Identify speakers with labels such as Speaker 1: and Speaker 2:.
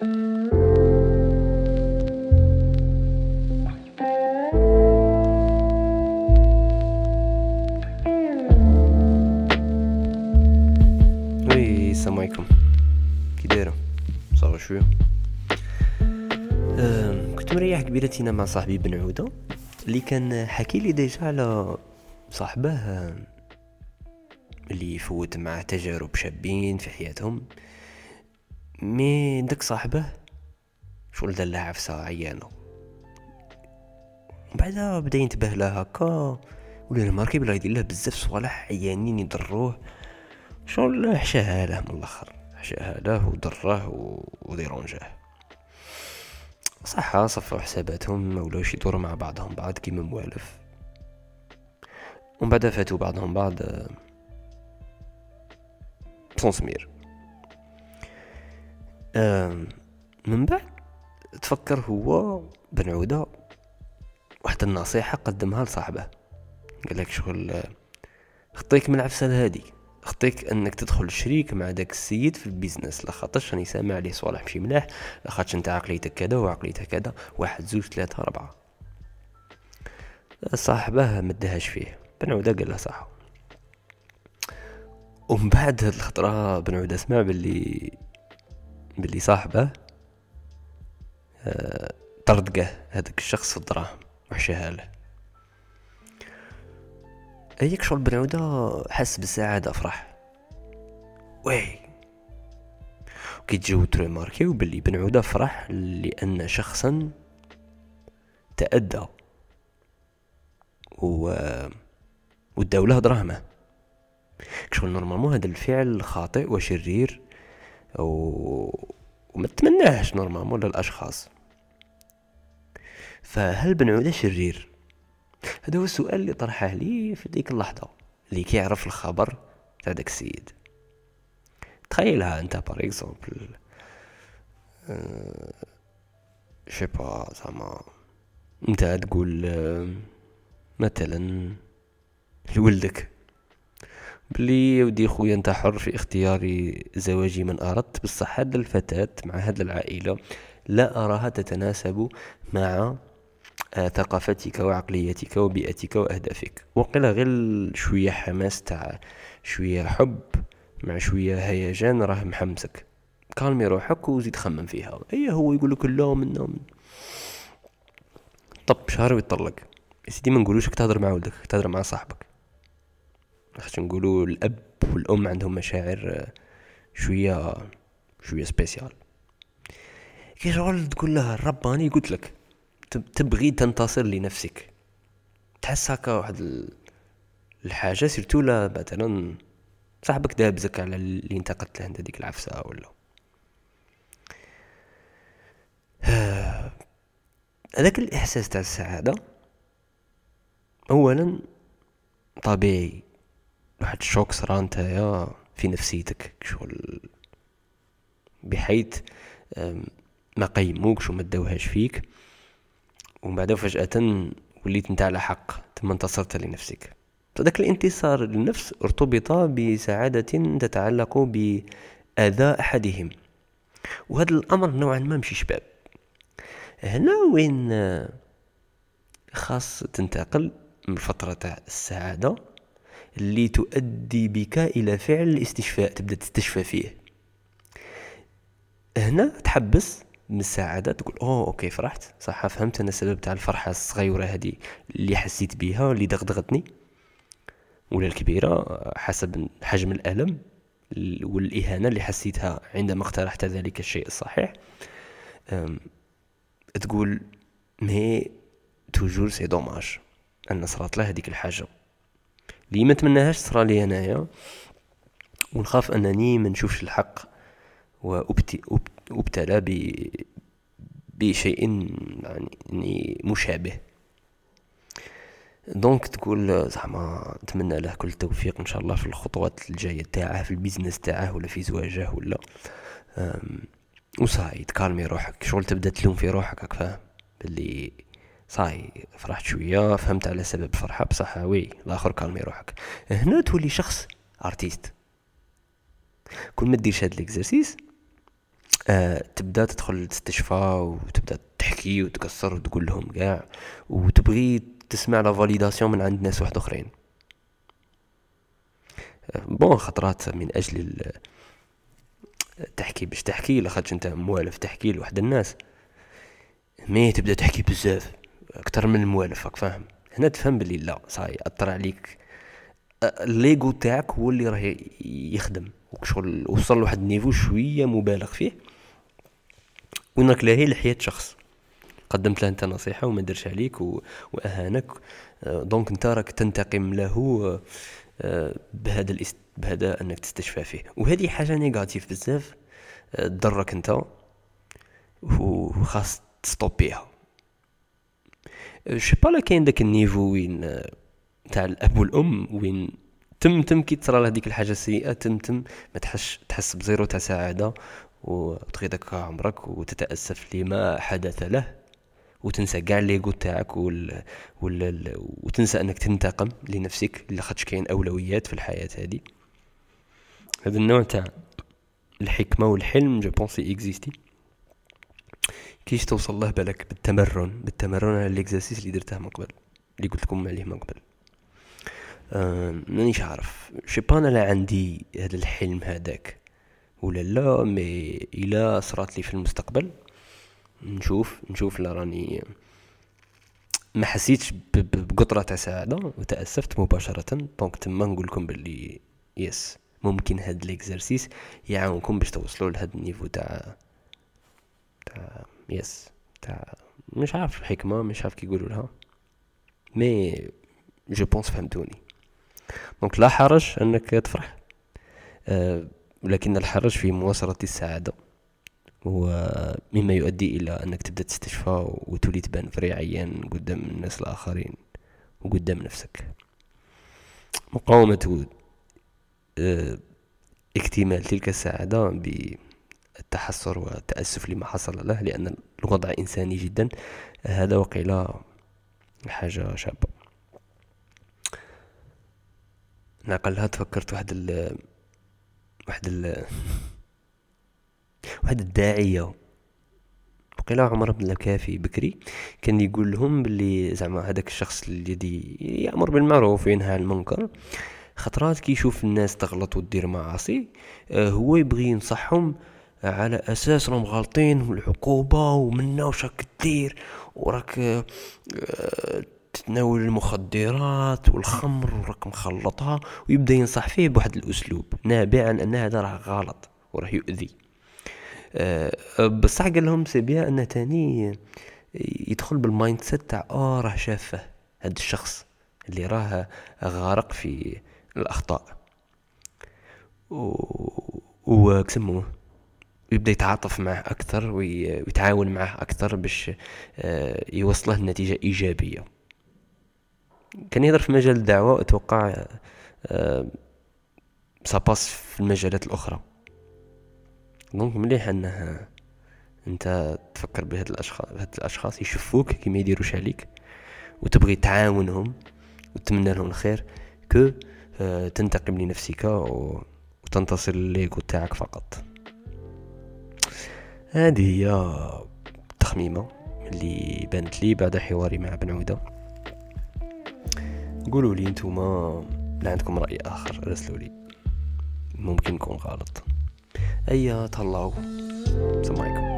Speaker 1: Oui السلام عليكم. كي دايرة؟ ça va شوية أم، كنت مريح قبيلتينا مع صاحبي بن عودة اللي كان حكي لي déjà على صاحبه اللي فوت معاه تجارب شابين في حياتهم. مي داك صاحبه؟ شغل دار لها عفسه عيانه بعدها بدأ ينتبه لها هكا ولا ماركي بلا يدير له بزاف صوالح عيانين يضروه شغل حشاها له من الأخر؟ حشاها له وضره و- وديرونجاه صح صفوا حساباتهم ما ولاوش يدوروا مع بعضهم بعض كيما موالف. ومن بعد فاتوا بعضهم بعض آه، بصون سمير. آم، من بعد تفكر هو بن عودة واحد النصيحة قدمها لصاحبه. قال لك شغل خطيك من العفسة هادي خطيك أنك تدخل شريك مع داك السيد في البيزنس لخاطرش راني سامع عليه صوالح ماشي ملاح لخاطرش أنت عقليتك كذا وعقليتك كذا. واحد زوج ثلاثة أربعة صاحبه مدهاش فيه. بن عودة قال له صح ومن بعد هاد الخطرة بن عودة سمع باللي باللي صاحبه آه، طردقه هذاك الشخص في الدراهم وحشاها له. هيك شغل بن عودة حس بالسعادة فرح وي كي تجيو تريماركيو باللي بن عودة فرح لأن شخصا تأدى. و وداو له دراهمه. شغل normalement هذا الفعل خاطئ وشرير. و... وما تمناهش normalement للأشخاص. فهل بن عودة شرير؟ هذا هو السؤال اللي طرحه لي في ديك اللحظة اللي كيعرف الخبر تاع داك السيد. تخيلها أنت par exemple شي با زعما. أنت تقول آه، مثلا لولدك. بلي ودي خويا انت حر في اختيار زواجي من أردت. بصح هاد الفتاة مع هاد العائلة لا أراها تتناسب مع آه، ثقافتك وعقليتك وبيئتك وأهدافك. وقيل غير شوية حماس تاع شوية حب مع شوية هيجان راه محمسك. calmer روحك وزيد خمم فيها. هي هو يقول لك لا من طب شهر ويطلق. يا سيدي ما نقولوش تهضر مع ولدك تهضر مع صاحبك. خاطش نقولوا الأب والأم عندهم مشاعر آه، شوية شوية spécial كي شغل تقول لها الرباني قلت لك تب- تبغي تنتصر لنفسك. تحس هكا واحد ال- الحاجة surtout لا مثلا صاحبك دابزك على اللي انتقدت له انت ديك العفسة ولا. هذاك الإحساس تاع السعادة أولا طبيعي. واحد الشوك صرا نتايا في نفسيتك شغل بحيث ما قيموكش وما داوهاش فيك. ومن بعد فجأة وليت انت على حق ثم انتصرت لنفسك. فذاك الانتصار للنفس ارتبط بسعادة تتعلق بأذى أحدهم. وهذا الأمر نوعا ما مشي شباب. هنا وين آه، خاص تنتقل من فترة السعادة اللي تؤدي بك إلى فعل الاستشفاء تبدأ تستشفى فيه. هنا تحبس من السعادة تقول أوه أوكي فرحت. صح فهمت أنا السبب تاع الفرحة الصغيرة هذه اللي حسيت بيها اللي دغدغتني. ولا الكبيرة حسب حجم الألم ال- والإهانة اللي حسيتها عندما اقترحت ذلك الشيء الصحيح. تقول mais toujours c'est dommage أن صرات له هذيك الحاجة. اللي ما تمناهاش صرا لي انايا ونخاف أنني ما نشوفش الحق وأبت- أب- أبتلى ب بشيء يعني مشابه. donc تقول زعما نتمنى له كل التوفيق إن شاء الله في الخطوات الجاية تاعه في ال business تاعه ولا في زواجه ولا. وصاي ت calmer روحك شغل تبدأ تلوم في روحك فاهم باللي صاي فرحت شوية فهمت على سبب الفرحه بصح oui الآخر calmer روحك هنا تولي شخص artiste كل ما ديرش هاد ال exercice آه تبدا تدخل تستشفى وتبدا تحكي وتكسر وتقول لهم كاع وتبغي تسمع la validation من عند ناس واحد أخرين. آه bon خطرات من أجل تحكي باش تحكي لاخاطش أنت موالف تحكي لواحد الناس. mais تبدا تحكي بزاف. أكثر من الموالف راك فاهم؟ هنا تفهم بلي لا صاي أثر عليك. ال l'ego تاعك هو اللي راه يخدم وشغل وصل لواحد ال niveau شوية مبالغ فيه. وين راك لاهي؟ لحياة شخص. قدمت له أنت نصيحة وما درش عليك وأهانك. donc أنت راك تنتقم له بهذا الاست... بهذا أنك تستشفى فيه. وهذه حاجة négatif بزاف. تضرك أنت وخاص ت stopper ها. je sais pas كاين داك ال niveau وين تاع الاب والام وين تم تم كي تصرى هذيك الحاجة السيئه تم تم ما تحس تحس بزيرو تاع سعاده وتغيدك عمرك وتتاسف لما حدث له وتنسى كاع l'ego تاعك وال... وال... وتنسى انك تنتقم لنفسك لاخاطش كاين اولويات في الحياة هذه هذا النوع تاع الحكمه والحلم je pense exister كيش توصل له بالك بالتمرن. بالتمرن على ال exercice اللي درته من قبل. اللي قلت لكم عليه من قبل. آه مانيش عارف. je sais pas أنا عندي هذا الحلم هذاك. ولا لا mais الا صرات لي في المستقبل. نشوف. نشوف لا راني ما حسيتش بقطره تاع سعادة. وتأسفت مباشرة. donc تما نقول لكم باللي yes ممكن هاد l'exercice يعاونكم باش توصلوا لهاد ال niveau تاع تاع yes تاع مش عارف حكمة مش عارف كي يقولوا لها. mais je pense فهمتوني. donc لا حرج إنك تفرح. أه الحرج في مواصلة السعادة. ومما يؤدي إلى أنك تبدأ تستشفى وتولي تبان vrai عيان قدام الناس الآخرين وقدام نفسك. مقاومة أه اكتمال تلك السعادة بالتحسر والتأسف لما حصل له لأن الوضع إنساني جدا. هذا وقيل حاجة شابة. نعقلها تفكرت واحد ال واحد ال واحد الداعية. وقيلا عمر بن الكافي بكري كان يقول لهم باللي زعما هذاك الشخص الذي يأمر بالمعروف وينهى عن المنكر خطرات كي يشوف الناس تغلط ودير معاصي آه، هو يبغي ينصحهم على أساس راهم غالطين والعقوبة ومنا وش راك دير وراك آه، تتناول المخدرات والخمر وراك مخلطها ويبدأ ينصح فيه بواحد الأسلوب نابع عن أن هذا راه غلط وراه يؤذي. أه بصح قال لهم c'est bien انه تاني يدخل بال mindset تاع آه راه شافه هذا الشخص اللي راه غارق في الأخطاء. و كسموه يبدأ يتعاطف معه أكثر ويتعاون معه أكثر باش آه، يوصله لنتيجة إيجابية. كان يهضر في مجال الدعوة أتوقع ساباس آه، في المجالات الأخرى. دونك مليح أنه أنت تفكر بهاد الأشخاص بهاد الأشخاص يشوفوك كيما يديروش عليك وتبغي تعاونهم وتتمنى لهم الخير كو آه، تنتقم لنفسك وتنتصر لليغو تاعك فقط. هذه هي تخميمة اللي بانت لي بعد حواري مع بن عودة. قولوا لي انتوما لا عندكم رأي آخر رسلوا لي. ممكن يكون غلط. أيا طلعوا عليكم.